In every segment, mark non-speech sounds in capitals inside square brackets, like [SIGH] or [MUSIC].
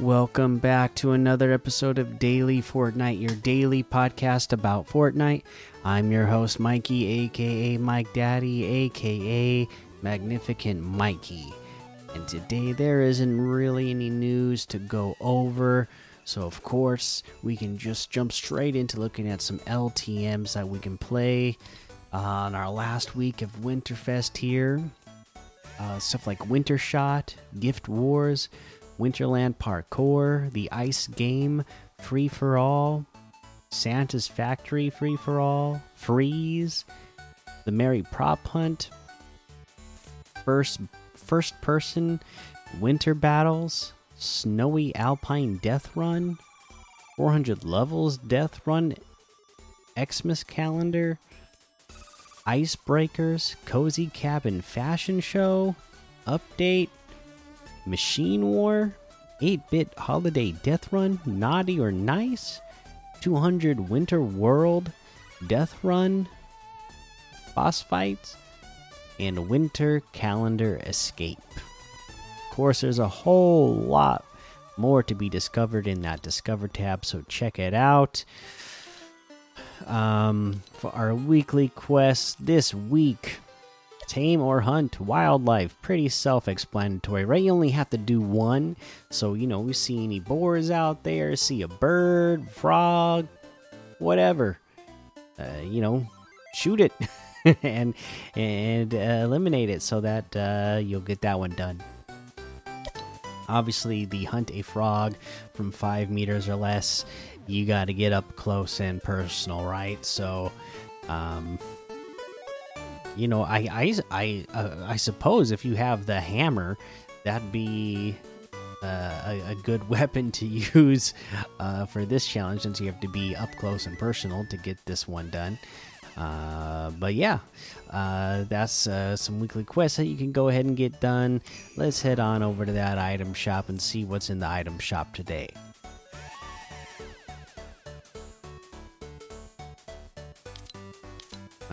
Welcome back to another episode of Daily Fortnite, your daily podcast about Fortnite. I'm your host, Mikey, aka Mike Daddy, aka Magnificent Mikey. And today there isn't really any news to go over, so of course we can just jump straight into looking at some LTMs that we can play on our last week of Winterfest here. Uh, stuff like Winter Shot, Gift Wars. Winterland Parkour, the Ice Game Free for All, Santa's Factory Free for All, Freeze, the Merry Prop Hunt, First First Person Winter Battles, Snowy Alpine Death Run, 400 Levels Death Run, Xmas Calendar, Icebreakers, Cozy Cabin Fashion Show, Update, Machine War, 8 bit Holiday Death Run, Naughty or Nice, 200 Winter World, Death Run, Boss Fights, and Winter Calendar Escape. Of course, there's a whole lot more to be discovered in that Discover tab, so check it out. Um, for our weekly quest this week, tame or hunt wildlife. Pretty self-explanatory right? You only have to do one. So you know we see any boars out there see a bird frog whatever. Uh, you know shoot it [LAUGHS] and and uh, eliminate it so that uh, you'll get that one done. Obviously the hunt a frog from five meters or less you got to get up close and personal right? So um you know, I I I uh, I suppose if you have the hammer, that'd be uh, a, a, good [LAUGHS] weapon to use uh, for this challenge, since you have to be up close and personal to get this one done. Uh, but yeah, uh, that's uh, some weekly quests that you can go ahead and get done. Let's head on over to that item shop and see what's in the item shop today.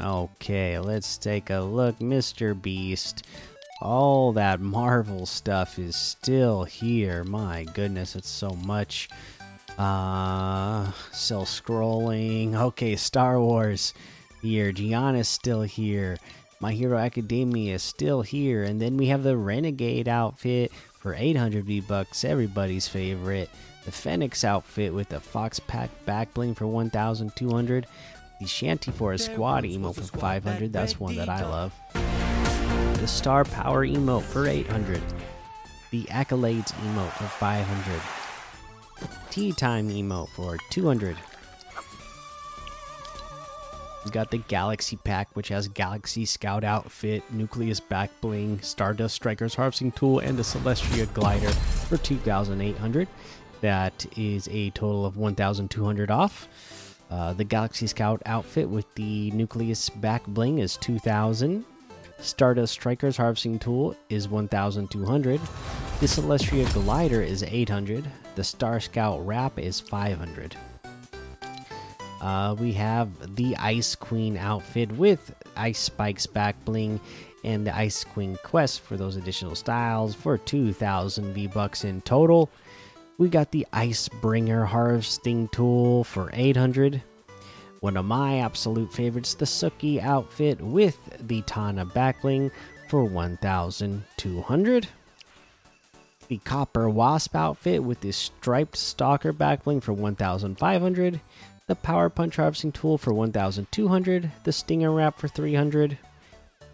Okay, let's take a look. Mr. Beast. All that Marvel stuff is still here. My goodness, it's so much. Uh, still scrolling. Okay, Star Wars here. Gianna's still here. My Hero Academia is still here. And then we have the Renegade outfit for 800 V bucks, everybody's favorite. The Phoenix outfit with the Fox Pack back bling for 1,200. The Shanty for a squad emote for 500. That's one that I love. The Star Power emote for 800. The Accolades emote for 500. Tea Time emote for 200. We got the Galaxy Pack, which has Galaxy Scout outfit, Nucleus back bling, Stardust Striker's harvesting tool, and the Celestia glider for 2,800. That is a total of 1,200 off. Uh, the Galaxy Scout outfit with the Nucleus back bling is 2000. Stardust Striker's harvesting tool is 1200. The Celestia glider is 800. The Star Scout wrap is 500. Uh, we have the Ice Queen outfit with Ice Spikes back bling and the Ice Queen quest for those additional styles for 2000 V bucks in total. We got the Ice Bringer harvesting tool for 800. One of my absolute favorites, the Suki outfit with the Tana backbling for 1200. The Copper Wasp outfit with the striped stalker backbling for 1500. The Power Punch harvesting tool for 1200. The Stinger wrap for 300.